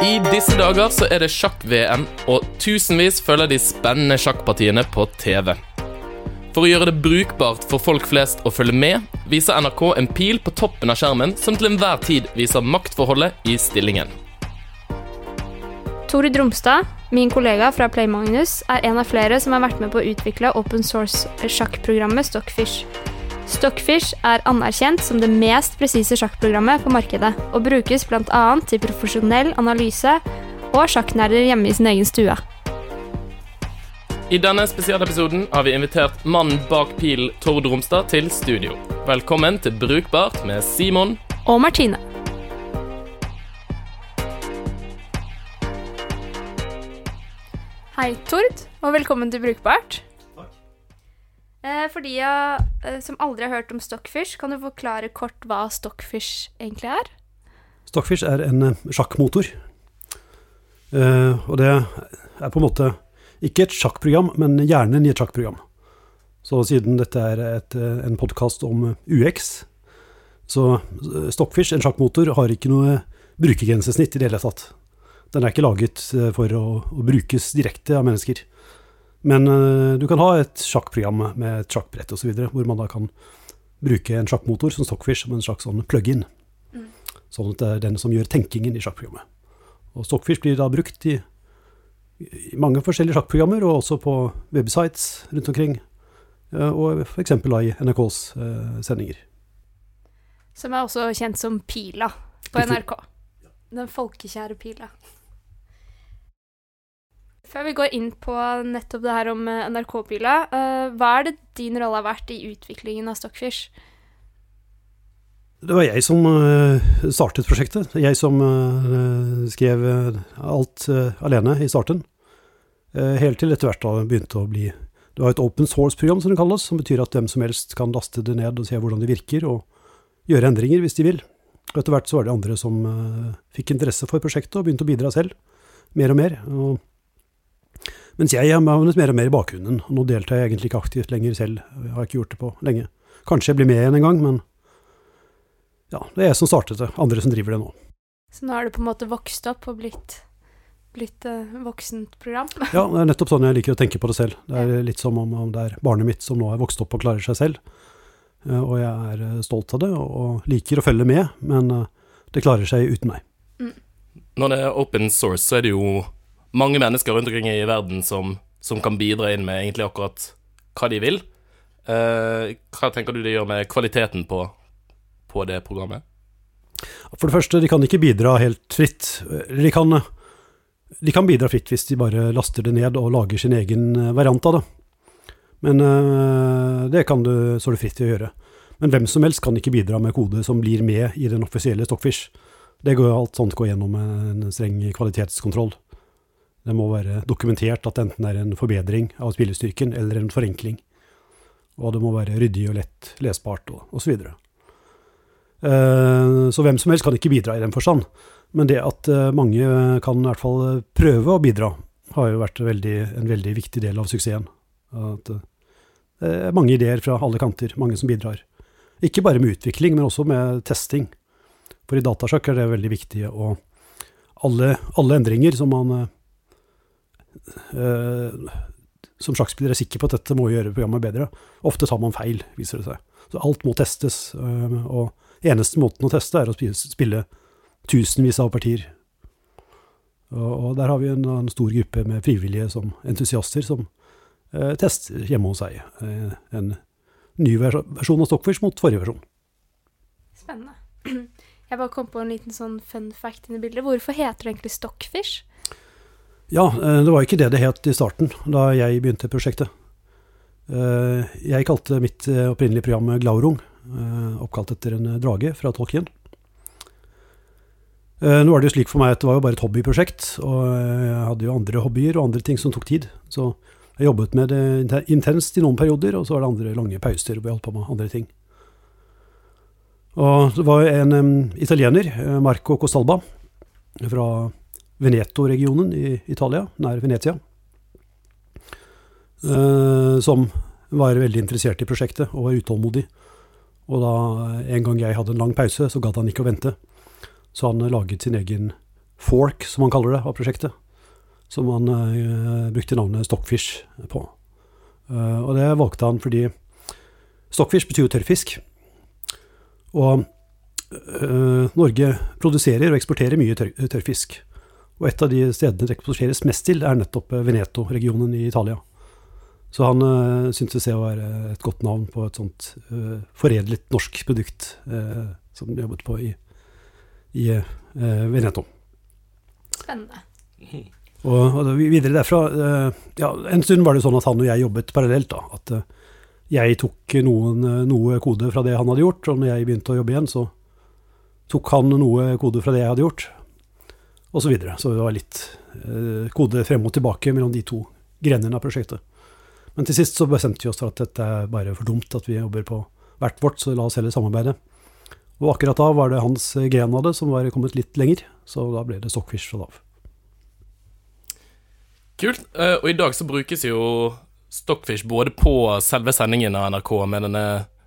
I disse dager så er det sjakk-VM, og tusenvis følger de spennende sjakkpartiene på TV. For å gjøre det brukbart for folk flest å følge med, viser NRK en pil på toppen av skjermen som til enhver tid viser maktforholdet i stillingen. Tore Dromstad, min kollega fra Play Magnus, er en av flere som har vært med på å utvikle open source-sjakkprogrammet Stockfish. Stockfish er anerkjent som det mest presise sjakkprogrammet på markedet, og brukes bl.a. til profesjonell analyse og sjakknerder hjemme i sin egen stue. I denne spesialepisoden har vi invitert mannen bak pilen Tord Romstad til studio. Velkommen til Brukbart med Simon Og Martine. Hei, Tord, og velkommen til Brukbart. Eh, For de eh, som aldri har hørt om Stockfish, kan du forklare kort hva Stockfish egentlig er? Stockfish er en eh, sjakkmotor. Og det er på en måte ikke et sjakkprogram, men hjernen i et sjakkprogram. Så siden dette er et, en podkast om UX, så Stockfish, en sjakkmotor, har ikke noe brukergrensesnitt i det hele tatt. Den er ikke laget for å, å brukes direkte av mennesker. Men eh, du kan ha et sjakkprogram med et sjakkbrett osv., hvor man da kan bruke en sjakkmotor som Stockfish som en slags sånn plug-in. Sånn at det er den som gjør tenkingen i sjakkprogrammet. Og Stockfish blir da brukt i, i mange forskjellige sjakkprogrammer, og også på websites rundt omkring. eh, Og f.eks. i NRKs eh, sendinger. Som er også kjent som Pila på NRK. Den folkekjære Pila. Før vi går inn på nettopp det her om eh, NRK-pila, eh, hva er det din rolle har vært i utviklingen av Stockfish? Det var jeg som eh, startet prosjektet. Jeg som skrev alt alene i starten. Helt til etter hvert da begynte å bli Det var et open source-program, som det kalles, som betyr at hvem som helst kan laste det ned og se hvordan det virker, og gjøre endringer hvis de vil. Og etter hvert så var det andre som fikk interesse for prosjektet og begynte å bidra selv, mer og mer. Og mens jeg har havnet mer og mer i bakgrunnen. og Nå deltar jeg egentlig ikke aktivt lenger selv, jeg har ikke gjort det på lenge. Kanskje jeg blir med igjen en gang, men ja, det er jeg som startet det, andre som driver det nå. Så nå har du på en måte vokst opp og blitt, blitt uh, voksent program? Ja, det er nettopp sånn jeg liker å tenke på det selv. Det er litt som om, om det er barnet mitt som nå er vokst opp og klarer seg selv. Uh, Og jeg er eh, stolt av det, og, og liker å følge med, men det klarer seg uten meg. Når det er open source, så er det jo mange mennesker rundt omkring i verden som, som kan bidra inn med egentlig akkurat hva de vil. Eh, hva tenker du det gjør med kvaliteten på, på det programmet? For det første, de kan ikke bidra helt fritt. De kan, de kan bidra fritt hvis de bare laster det ned og lager sin egen eh, variant av det. Men eh, det kan du, så det fritt til å gjøre. Men hvem som helst kan ikke bidra med kode som blir med i den offisielle Stockfish. Det går alt sånt går gjennom en streng kvalitetskontroll. Det må være dokumentert at det enten er en forbedring av spillestyrken eller en forenkling. Og det må være ryddig og lett lesbart og, osv. så videre. Eh, Så hvem som helst kan ikke bidra i den forstand. Men det at eh, mange kan i hvert fall prøve å bidra, har jo vært veldig, en veldig viktig del av suksessen. At eh, det er mange ideer fra alle kanter, mange som bidrar. Ikke bare med utvikling, men også med testing. For i datasjakk er det veldig viktig å Alle, alle endringer som man Som sjakkspiller er sikker på at dette må gjøre programmet bedre. Ofte tar man feil, viser det seg. Så alt må testes. eh, og eneste måten å teste er å spille, tusenvis av partier. Og, der har vi en, en stor gruppe med frivillige som entusiaster som eh, tester hjemme hos seg eh, en ny vers versjon av Stockfish mot forrige versjon. Spennende. Jeg bare kom på en liten sånn fun fact inni bildet. Hvorfor heter det egentlig Stockfish? Ja, eh, det var ikke det det het i starten, da jeg begynte prosjektet. Eh, Jeg kalte mitt eh, opprinnelige program Glaurung, oppkalt etter en drage fra Tolkien. Nå var det jo slik for meg at det var jo bare et hobbyprosjekt, og jeg hadde jo andre hobbyer og andre ting som tok tid. Så jeg jobbet med det intenst i noen perioder, og så var det andre lange pauser hvor jeg holdt på med andre ting. Og det var en italiener, Marco Costalba, fra Veneto-regionen i Italia, nær Venezia, eh, som var veldig interessert i prosjektet og var utålmodig. Og da en gang jeg hadde en lang pause, så gadd han ikke å vente. Så han laget sin egen fork, som han kaller det, av prosjektet. Som han eh, brukte navnet Stockfish på. Eh, og det valgte han fordi Stockfish betyr jo tørrfisk. Og eh, Norge produserer og eksporterer mye tørr, tørrfisk. Og et av de stedene det eksporteres mest til, er nettopp eh, Veneto-regionen i Italia. Så han uh, syntes det var et godt navn på et sånt uh, foredlet norsk produkt uh, som de jobbet på i, i uh, Veneto. Spennende. Og, og videre derfra ja, En stund var det sånn at han og jeg jobbet parallelt. da, At jeg tok noen, noe kode fra det han hadde gjort, og når jeg begynte å jobbe igjen, så tok han noe kode fra det jeg hadde gjort, og så videre. Så det var litt kode frem og tilbake mellom de to grenene av prosjektet. Men til sist så bestemte vi oss for at dette er bare for dumt at vi jobber på hvert vårt, så la oss heller samarbeide. Og akkurat da var det hans gren av det som var kommet litt lenger, så da ble det Stockfish fra da av. Kult. Og i dag så brukes jo Stockfish både på selve sendingen av NRK med denne,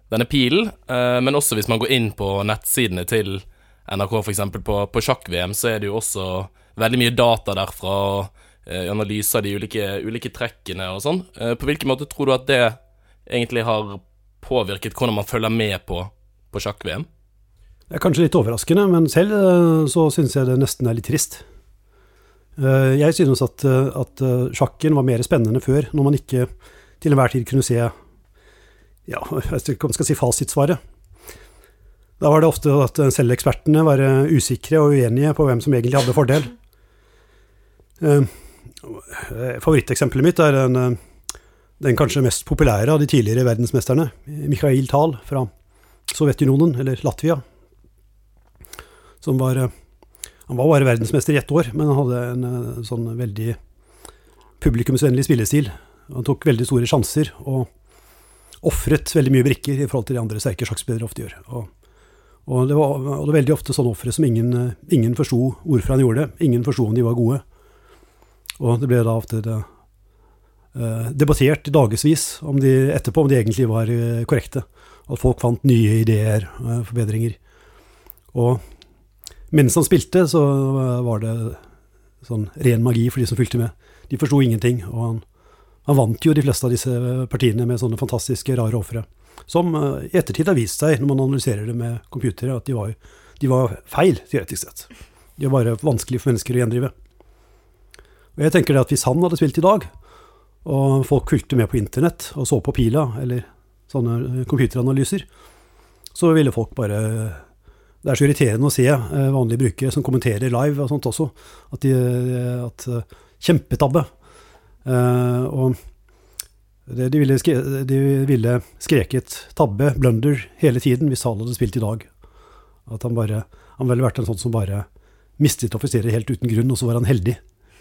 denne pilen, men også hvis man går inn på nettsidene til NRK, f.eks. på, på sjakk-VM, så er det jo også veldig mye data derfra. Eh, analyser av de ulike, ulike, trekkene og sånn. Eh, på hvilken måte tror du at det egentlig har påvirket hvordan man følger med på, på sjakk-VM? Det er kanskje litt overraskende, men selv eh, så synes jeg det nesten er litt trist. Jeg synes at, at sjakken var mer spennende før, når man ikke til enhver tid kunne se ja, jeg skal si fasitsvaret. Da var det ofte at selv ekspertene var usikre og uenige på hvem som egentlig hadde fordel. Favoritteksempelet mitt er den, eh, den, kanskje mest populære av de tidligere verdensmesterne, Mikhail Tal fra Sovjetunionen, eller Latvia. Som var eh, Han var bare verdensmester i ett år, men han hadde en eh, sånn veldig publikumsvennlig spillestil. Han tok veldig store sjanser og ofret veldig mye brikker i forhold til de andre sterke sjakkspillere ofte gjør. Og, og, det var, og det var veldig ofte sånne ofre som ingen, ingen forsto hvorfor han gjorde det. Ingen forsto om de var gode. Og det ble da ofte det, eh, debattert i dagevis de, etterpå om de egentlig var uh, korrekte. At folk fant nye ideer, og forbedringer. Og mens han spilte, så var det sånn ren magi for de som fulgte med. De forsto ingenting, og han, han, vant jo de fleste av disse partiene med sånne fantastiske, rare ofre. Som i ettertid har vist seg, når man analyserer det med computere, at de var, de var feil, teoretisk sett. De var bare vanskelig for mennesker å gjendrive. Og jeg tenker det at Hvis han hadde spilt i dag, og folk fulgte med på internett og så på Pila, eller sånne eh, computeranalyser, så ville folk bare Det er så irriterende å se eh, vanlige brukere som kommenterer live og sånt også, at, de, eh, at Kjempetabbe. Og de ville, de ville skreket 'tabbe', 'blunder' hele tiden hvis han hadde spilt i dag. At han bare Han ville vært en sånn som bare mistet offiserer helt uten grunn, og så var han heldig.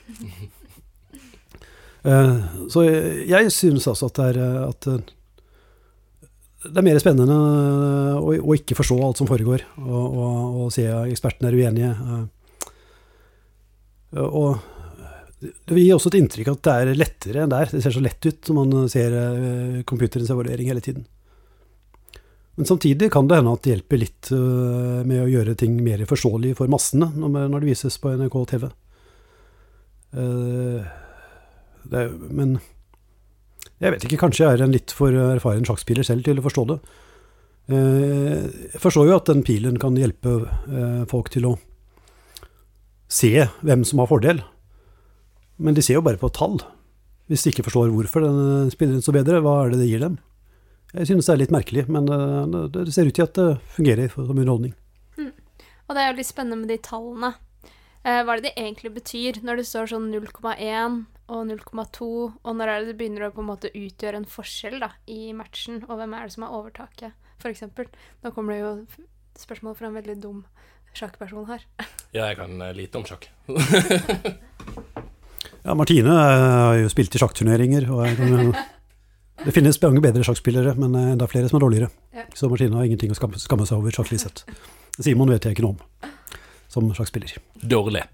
Eh, så jeg synes altså at det er, eh, at eh, det er mer spennende å, å, ikke forstå alt som foregår, og, og, og se ekspertene er uenige. Og det gir også et inntrykk at det er lettere enn der. Det ser så lett ut når man ser computerens evaluering hele tiden. Men samtidig kan det hende at det hjelper litt med å gjøre ting mer forståelig for massene når det vises på NRK TV. Uh, det, men jeg vet ikke, kanskje jeg er en litt for erfaren sjakkspiller selv til å forstå det. Jeg forstår jo at den pilen kan hjelpe folk til å se hvem som har fordel, men de ser jo bare på tall. Hvis de ikke forstår hvorfor den spilleren så bedre, hva er det det gir dem? Jeg synes det er litt merkelig, men det ser ut til at det fungerer som underholdning. Mm. Og det er jo litt spennende med de tallene. Eh, hva er det det egentlig betyr når det står sånn 0,1 og 0,2, og når er det det begynner å på en måte utgjøre en forskjell da, i matchen, og hvem er det som har overtaket, f.eks.? Nå kommer det jo spørsmål fra en veldig dum sjakkperson her. ja, jeg kan lite om sjakk. ja, Martine eh, har jo spilt i sjakkturneringer, og kan, det finnes mange bedre sjakkspillere, men enda flere som er dårligere. Ja. Så Martine har ingenting å skamme, skamme seg over sjakklig sett. Simon vet jeg ikke noe om som sjakkspiller. Dårlig.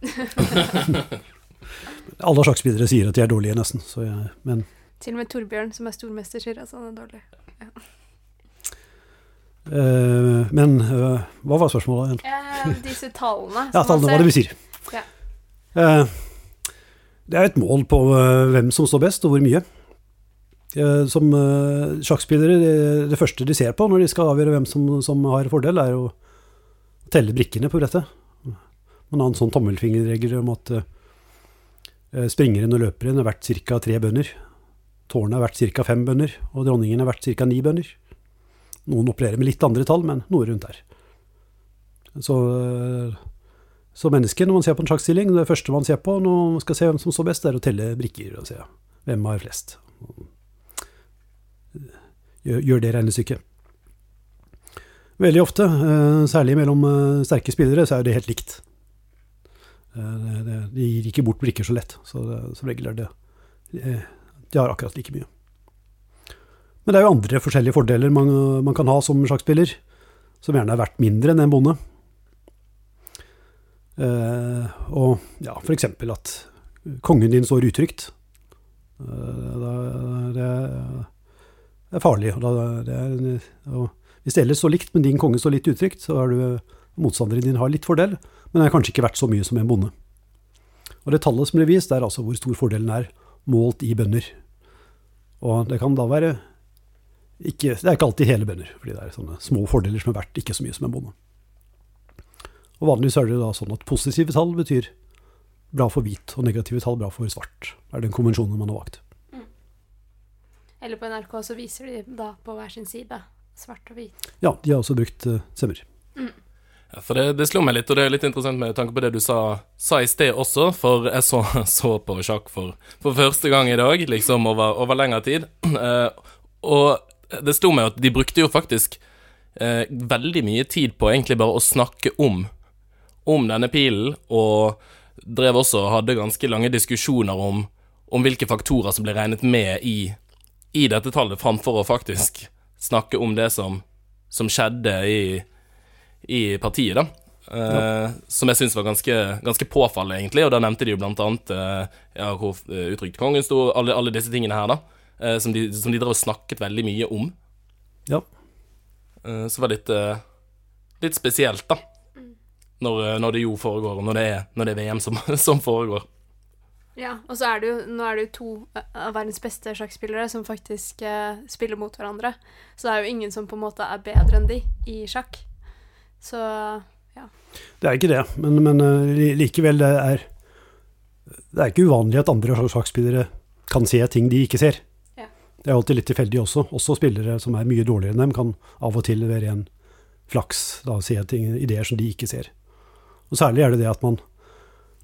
Alle sjakkspillere sier at de er dårlige, nesten. Jeg, men Til og med Torbjørn, som er stormester, sier at han er dårlig. Ja. Uh, men uh, hva var spørsmålet igjen? Uh, disse tallene. ja, tallene, hva det vi sier. Ja. Det er et mål på eh, hvem som står best, og hvor mye. Eh, Som eh, sjakkspillere, det, første de ser på når de skal avgjøre hvem som, som har fordel, er å telle brikkene på brettet. Man har en sånn tommelfingerregel om at springeren og løperen er verdt ca. tre bønder. Tårnet er verdt ca. fem bønder, og dronningen er verdt ca. ni bønder. Noen opererer med litt andre tall, men noe rundt der. Så, så mennesket, når man ser på en sjakkstilling, det første man ser på når man skal se hvem som står best, er å telle brikker og se hvem har flest. Gjør, gjør det regnestykket. Veldig ofte, eh, særlig mellom eh, sterke spillere, så er det helt likt. Eh, De gir ikke bort brikker så lett, så som regel er det De har akkurat like mye. Men det er jo andre forskjellige fordeler man, man kan ha som sjakkspiller, som gjerne er verdt mindre enn en bonde. Eh, og ja, f.eks. at kongen din står utrygt. Eh, er farlig. Og det er, og hvis det ellers står likt, men din konge står litt utrygt, så har motstanderen din har litt fordel, men er kanskje ikke verdt så mye som en bonde. Og det tallet som blir vist, er altså hvor stor fordelen er målt i bønder. Og det kan da være ikke, Det er ikke alltid hele bønder, fordi det er sånne små fordeler som er verdt ikke så mye som en bonde. Og vanligvis er det da sånn at positive tall betyr bra for hvit, og negative tall bra for svart. er den konvensjonen man har valgt. Eller på NRK så viser de da på hver sin side. Svart og hvit. Ja, de har også brukt uh, semmer. Ja, for det, det slo meg litt, og det er litt interessant med tanke på det du sa, sa i sted også, for jeg så, så på sjakk for, for første gang i dag, liksom over, over lengre tid. Eh, og det slo meg at de brukte jo faktisk eh, veldig mye tid på egentlig bare å snakke om, om denne pilen, og drev også og hadde ganske lange diskusjoner om, om hvilke faktorer som ble regnet med i, i dette tallet, framfor å faktisk snakke om det som, som skjedde i i partiet, da. Eh, Som jeg syns var ganske, ganske påfallende, egentlig. Og da nevnte de jo blant annet eh, ja, hvor uttrykt kongen sto, alle, alle disse tingene her, da. eh, som, de, som de drev og snakket veldig mye om. Ja. Eh, så var det litt, eh, litt spesielt, da. Når, eh, når det jo foregår, og når det er, når det er VM som, som foregår. Ja, og så er det jo, nå er det jo to av verdens beste sjakkspillere som faktisk eh, spiller mot hverandre. Så det er jo ingen som på en måte er bedre enn de i sjakk. Så ja. Det er ikke det, men, men eh, likevel, det er Det er ikke uvanlig at andre sjakkspillere kan se ting de ikke ser. Ja. Det er alltid litt tilfeldig også. Også spillere som er mye dårligere enn dem, kan av og til være en flaks da, se ting, ideer som de ikke ser. Og Særlig er det det at man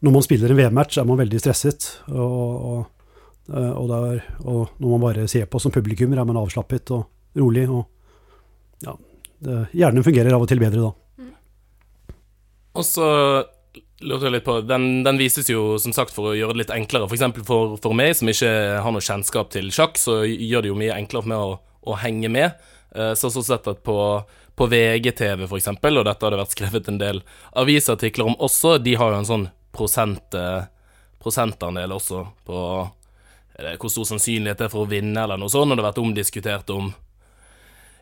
Når man spiller en VM-match, er man veldig stresset. Og, og, eh, og, der, og når man bare ser på som publikummer, er man avslappet og rolig. Og ja, det, hjernen fungerer av og til bedre da. Og så lurte jeg litt på Den, den vises jo som sagt for å gjøre det litt enklere. For eksempel for, for meg, som ikke har noe kjennskap til sjakk, så gjør det jo mye enklere for meg å, å henge med. Så Så også sett at på, på VGTV, eksempel, og dette har det vært skrevet en del avisartikler om også, de har jo en sånn prosent, eh, prosentandel også på det, hvor stor sannsynlighet det er for å vinne, eller noe sånt, og det har vært omdiskutert om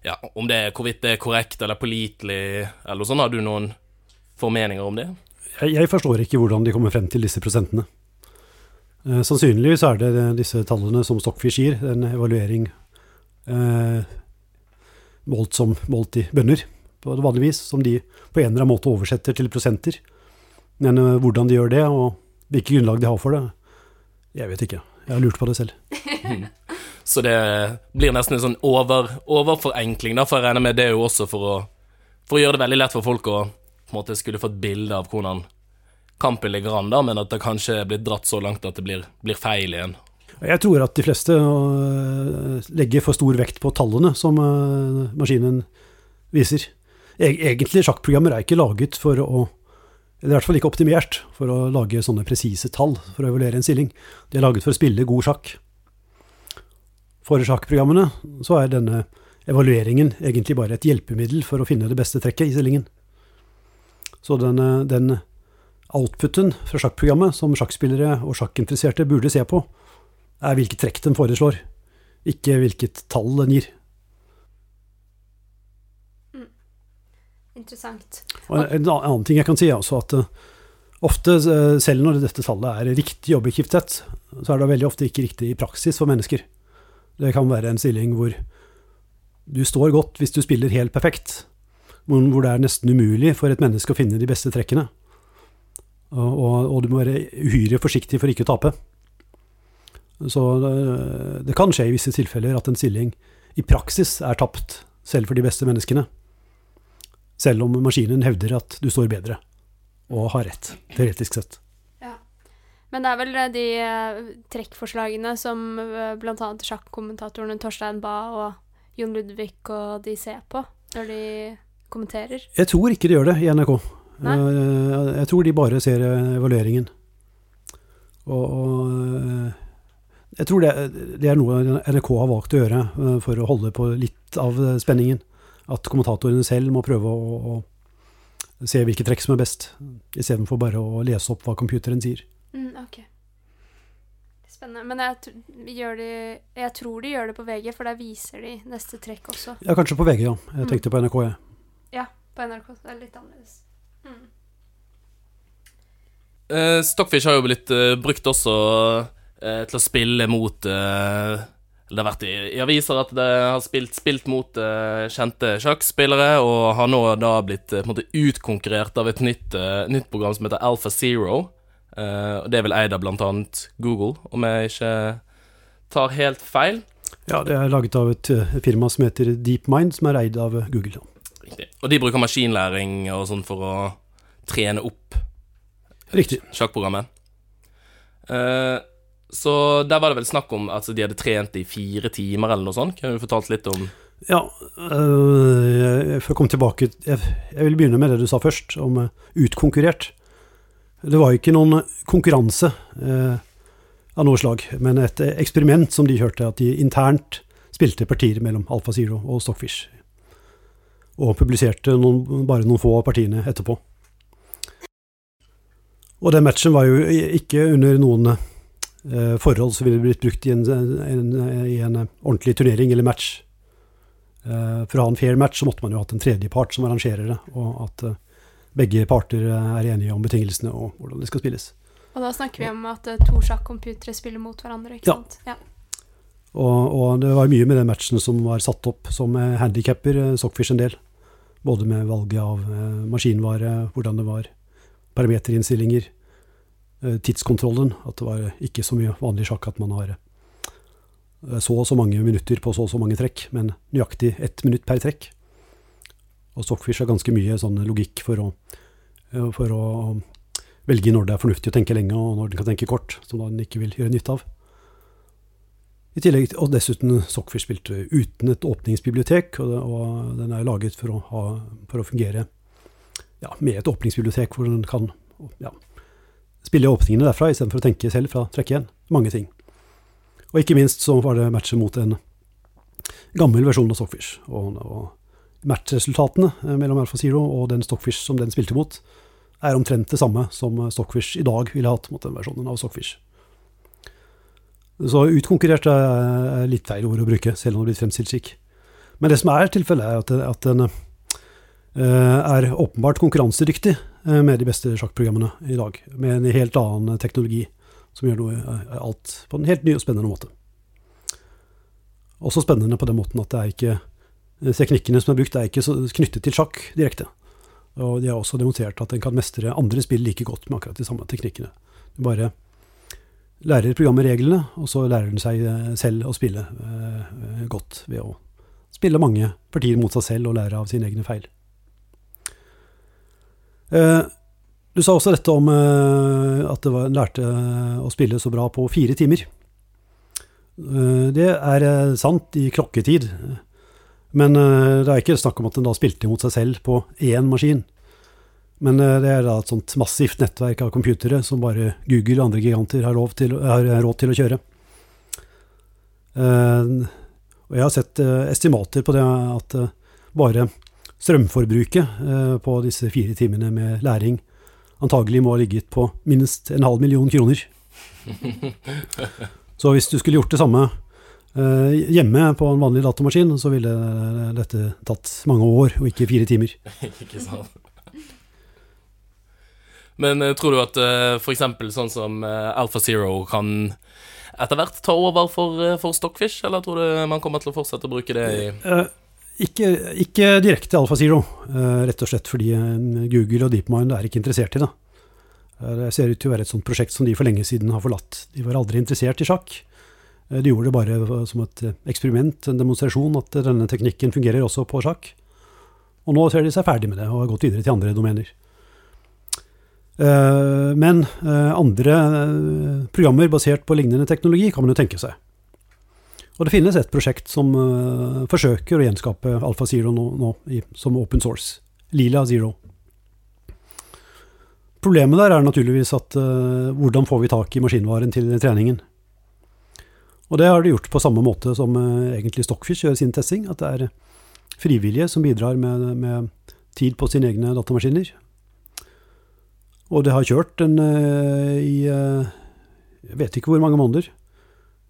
ja, om det er hvorvidt det er korrekt eller pålitelig, eller noe sånt. Har du noen formeninger om det? Jeg, jeg forstår ikke hvordan de kommer frem til disse prosentene. Eh, sannsynligvis er det disse tallene som Stockfish gir, en evaluering eh, målt, som, målt i bønner, på det vis, som de på en eller annen måte oversetter til prosenter. Men eh, hvordan de gjør det, og hvilke grunnlag de har for det, jeg vet ikke. Jeg har lurt på det selv. Så det blir nesten en sånn over, overforenkling, da, for jeg regner med det er jo også for å, for å gjøre det veldig lett for folk å på en måte skulle få et bilde av hvordan kampen ligger an, da, men at det kanskje er blitt dratt så langt at det blir, blir feil igjen. Jeg tror at de fleste øh, legger for stor vekt på tallene som øh, maskinen viser. E egentlig sjakkprogrammer er ikke laget for å eller i hvert fall ikke optimert for å lage sånne presise tall for å evaluere en stilling. De er laget for å spille god sjakk. For sjakkprogrammene så er denne evalueringen egentlig bare et hjelpemiddel for å finne det beste trekket i stillingen. Så den, øh, den outputen fra sjakkprogrammet som sjakkspillere og sjakkinteresserte burde se på, er hvilket trekk den foreslår, ikke hvilket tall den gir. Interessant. Og en en annen ting jeg kan si, er også at, eh, ofte, eh, selv når dette tallet er riktig objektivt sett, så er det veldig ofte ikke riktig i praksis for mennesker. Det kan være en stilling hvor du står godt hvis du spiller helt perfekt, men hvor det er nesten umulig for et menneske å finne de beste trekkene. Og, og, og du må være uhyre forsiktig for ikke å tape. Så det, det kan skje i visse tilfeller at en stilling i praksis er tapt, selv for de beste menneskene. Selv om maskinen hevder at du står bedre, og har rett, teoretisk sett. Ja. Men det er vel de eh, trekkforslagene som bl.a. sjakkommentatorene Torstein Bae og Jon Ludvig og de ser på når de kommenterer? Jeg tror ikke de gjør det i NRK. Nei? Eh, jeg tror de bare ser eh, evalueringen. Og, og eh, jeg tror det, det er noe NRK har valgt å gjøre eh, for å holde på litt av eh, spenningen. At kommentatorene selv må prøve å, å se hvilke trekk som er best, istedenfor bare å lese opp hva computeren sier. Mm, ok. Spennende. Men jeg, gjør de, jeg tror de gjør det på VG, for der viser de neste trekk også. Ja, kanskje på VG, ja. Jeg Mm. tenkte på NRK, jeg. Ja, på NRK. Det er litt annerledes. Mm. Eh, Stockfish har jo blitt brukt også eh, til å spille mot eh, Det har vært i, i aviser at det har spilt, spilt mot eh, kjente sjakkspillere, og har nå da blitt eh, måte utkonkurrert av et nytt, eh, nytt program som heter Alpha Zero. Eh, og det er vel eid av annet Google, om jeg ikke tar helt feil. Ja, det er laget av et firma som heter DeepMind, som er eid av Google. Riktig. Og de bruker maskinlæring og sånn for å trene opp Riktig. sjakkprogrammet. Eh, så der var det vel snakk om at de hadde trent i fire timer eller noe sånt. Kunne du fortalt litt om Ja, øh, for å komme tilbake Jeg, jeg vil begynne med det du sa først, om øh, utkonkurrert. Det var jo ikke noen konkurranse eh, av noe slag, men et eksperiment som de kjørte, at de internt spilte partier mellom Alfa Zero og Stockfish. Og publiserte noen, bare noen få av partiene etterpå. Og den matchen var jo ikke under noen forhold som ville blitt brukt i en, en, i en ordentlig turnering eller match. Eh, for å ha en fair match så måtte man jo hatt en tredjepart som arrangerer det, og at eh, begge parter eh, er enige om betingelsene og hvordan det skal spilles. Og da snakker vi om at to sjakkcomputere spiller mot hverandre, ikke Ja. sant? Ja. Og, og det var mye med den matchen som var satt opp som handikapper eh, en del. Både med valget av eh, maskinvare, hvordan det var, parameterinnstillinger, eh, tidskontrollen. At det var ikke så mye vanlig sjakk at man har eh, så og så mange minutter på så og så mange trekk, men nøyaktig ett minutt per trekk. Og Stockfish har ganske mye sånn logikk for å, eh, for å velge når det er fornuftig å tenke lenge, og når den kan tenke kort, som den ikke vil gjøre nytte av. I tillegg, Og dessuten, Stockfish spilte uten et åpningsbibliotek, og, og den er laget for å, ha, for å fungere ja, med et åpningsbibliotek hvor den kan ja, spille åpningene derfra, istedenfor å tenke selv fra trekke igjen. Mange ting. Og ikke minst så var det matchet mot en gammel versjon av Stockfish. Og, og matchresultatene eh, mellom Alpha Zero og den Stockfish som den spilte mot, er omtrent det samme som Stockfish i dag ville hatt mot den versjonen av Stockfish. Så utkonkurrert er litt feil ord å bruke, selv om det blir fremstilt slik. Men det som er tilfellet, er at, den eh, er åpenbart konkurransedyktig med de beste sjakkprogrammene i dag, med en helt annen teknologi som gjør noe, eh, alt på en helt ny og spennende måte. Også spennende på den måten at det er ikke eh, teknikkene som er brukt, er ikke knyttet til sjakk direkte. Og de har også demonstrert at en kan mestre andre spill like godt med akkurat de samme teknikkene. Du bare lærer programmet reglene, og så lærer den seg eh, selv å spille eh, godt ved å spille mange partier mot seg selv og lære av sine egne feil. Eh, du sa også dette om eh, at var, lærte å spille så bra på fire timer. Eh, det er eh, sant i klokketid, men eh, det er ikke snakk om at den da spilte mot seg selv på én maskin. Men eh, det er da et sånt massivt nettverk av computere som bare Google og andre giganter har, til, har råd til å kjøre. Eh, og jeg har sett eh, estimater på det at eh, bare strømforbruket eh, på disse fire timene med læring antagelig må ha ligget på minst en halv million kroner. Så hvis du skulle gjort det samme eh, hjemme på en vanlig datamaskin, så ville dette tatt mange år, og ikke fire timer. Ikke sant? Men eh, tror du at f.eks. sånn som AlphaZero Alpha Zero kan etter hvert ta over for, for Stockfish, eller tror du man kommer til å fortsette å bruke det i ikke, ikke, direkte AlfaZero, Zero, rett og slett fordi Google og DeepMind er ikke interessert i det. Det ser ut til å være et sånt prosjekt som de for lenge siden har forlatt. De var aldri interessert i sjakk. De gjorde det bare som et eksperiment, en demonstrasjon, at denne teknikken fungerer også på sjakk. Og nå ser de seg ferdig med det og har gått videre til andre domener. Eh, men eh, andre eh, programmer basert på lignende teknologi kan man jo tenke seg. Og det finnes et prosjekt som forsøker å gjenskape Alfa Zero nå, nå i, som open source. Lila Zero. Problemet der er naturligvis at hvordan får vi tak i maskinvaren til treningen? Og det har de gjort på samme måte som egentlig Stockfish gjør sin testing. At det er frivillige som bidrar med, med tid på sine egne datamaskiner. Og det har kjørt en, uh, i uh, jeg vet ikke hvor mange måneder.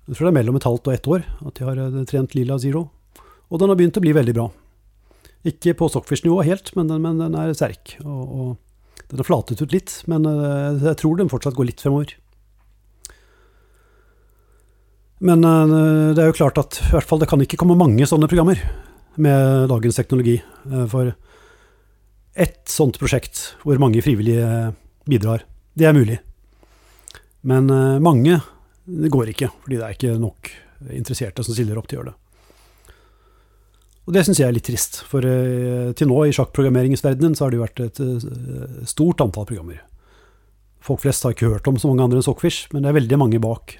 Jeg tror det er mellom et halvt og ett år at de har uh, trent Lila Zero. Og den har begynt å bli veldig bra. Ikke på Stockfish-nivå helt, men den, men den, er sterk. Og, og den har flatet ut litt, men jeg tror den fortsatt går litt fremover. Men det er jo klart at i hvert fall det kan ikke komme mange sånne programmer med dagens teknologi. For ett sånt prosjekt hvor mange frivillige bidrar. Det er mulig. Men mange det går ikke, fordi det er ikke nok interesserte som stiller opp til å gjøre det. Og det syns jeg er litt trist, for uh, til nå i sjakkprogrammeringsverdenen så har det jo vært et uh, stort antall programmer. Folk flest har ikke hørt om så mange andre enn Sockfish, men det er veldig mange bak.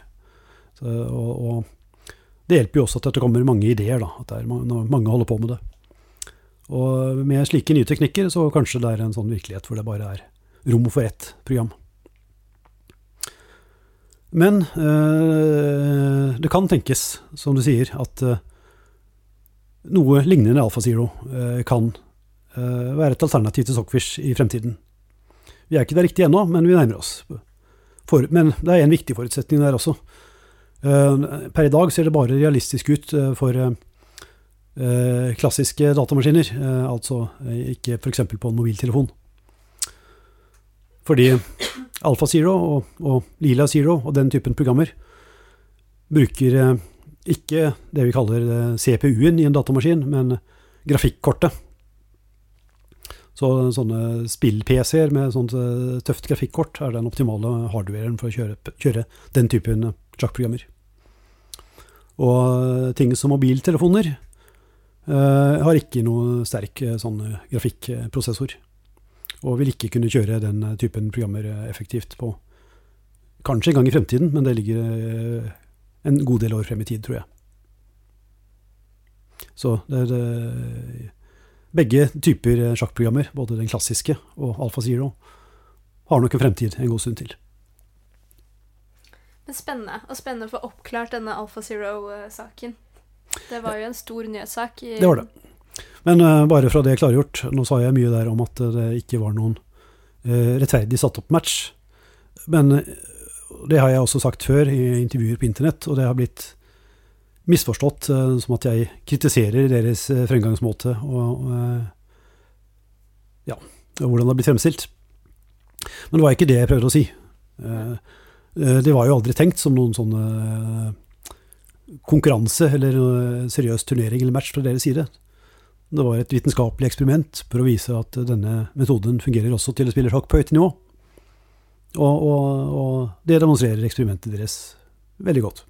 Så, og, og, det hjelper jo også at det kommer mange ideer, da, at er, mange holder på med det. Og med slike nye teknikker så kanskje det er en sånn virkelighet hvor det bare er rom for ett program. Men øh, det kan tenkes, som du sier, at øh, noe lignende Alfa Zero øh, kan være et alternativ til Sockfish i fremtiden. Vi er ikke der riktig ennå, men vi nærmer oss. For, men det er en viktig forutsetning der også. per i dag ser det bare realistisk ut for klassiske datamaskiner, altså ikke f.eks. på en mobiltelefon. Fordi Alfa Zero og, og, Lila Zero og den typen programmer bruker eh, ikke det vi kaller eh, CPU-en i en datamaskin, men grafikkortet. Så sånne spill-PC-er med sånt eh, tøft grafikkort er den optimale hardwaren for å kjøre, kjøre den typen sjakkprogrammer. Og ting som mobiltelefoner uh, har ikke noe sterk sånn grafikkprosessor og vil ikke kunne kjøre den eh, typen programmer eh, effektivt på Kanskje en gang i fremtiden, men det ligger eh, en god del år frem i tid, tror jeg. Så det er begge typer sjakkprogrammer, både den klassiske og Alfa Zero, har nok en fremtid en god stund til. Men spennende. Og spennende å få oppklart denne Alfa Zero-saken. Det var jo en stor nyhetssak. det var det. Men uh, bare fra det klargjort, nå sa jeg mye der om at det ikke var noen uh, rettferdig satt opp match. Men uh, det har jeg også sagt før i intervjuer på internett, og det har blitt misforstått som at jeg kritiserer deres fremgangsmåte og ja, hvordan det har blitt fremstilt. Men det var ikke det jeg prøvde å si. Det var jo aldri tenkt som noen sånn konkurranse eller seriøs turnering eller match fra deres side. Det var et vitenskapelig eksperiment for å vise at denne metoden fungerer også til å spille sjakk på høyt nivå. Og, og, og, det demonstrerer eksperimentet deres veldig godt.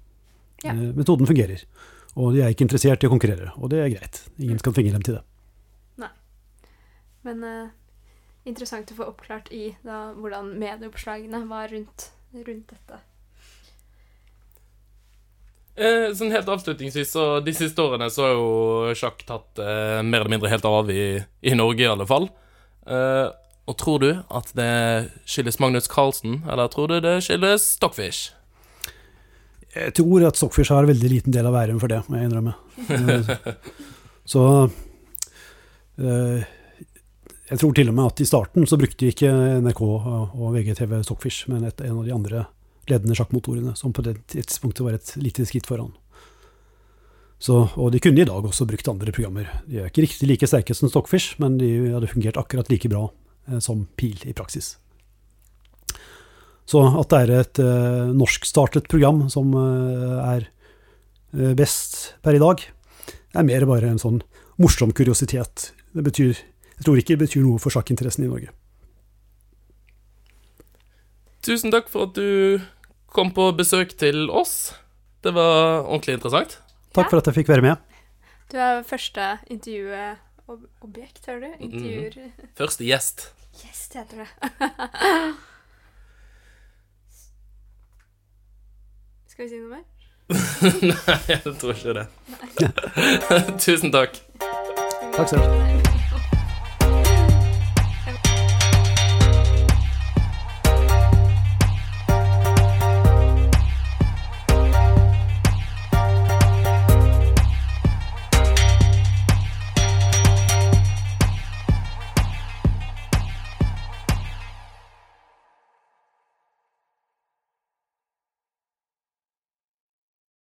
Ja. Eh, metoden fungerer. Og de er ikke interessert i å konkurrere, og det er greit. Ingen skal tvinge dem til det. Nei. Men uh, interessant å få oppklart i da, hvordan medieoppslagene var rundt, rundt dette. Eh, sånn helt avslutningsvis, så De siste årene så har jo sjakk tatt eh, mer eller mindre helt av i, i Norge, i alle fall. Eh, og tror du at det skyldes Magnus Carlsen, eller tror du det skyldes Stockfish? Jeg tror at Stockfish har en veldig liten del av æren for det, må jeg innrømme. så eh, Jeg tror til og med at i starten så brukte ikke NRK og VGTV Stockfish, men et, en av de andre ledende sjakkmotorene, som på det tidspunktet var et lite skritt foran. Så, og de kunne i dag også brukt andre programmer. De er ikke riktig like sterke som Stockfish, men de hadde fungert akkurat like bra eh, som Pil i praksis. Så at det er et eh, norskstartet program som eh, er uh, best per i dag, er mer bare en sånn morsom kuriositet. Det betyr, jeg tror ikke det betyr noe for sjakkinteressen i Norge. Tusen takk for at du kom på besøk til oss. Det var ordentlig interessant. Takk for at jeg fikk være med. Du er første intervjuobjekt, hører du? Intervjuer mm. Første gjest. Gjest heter det. Skal vi si noe mer? Nei, jeg tror ikke det. Tusen takk. Takk selv.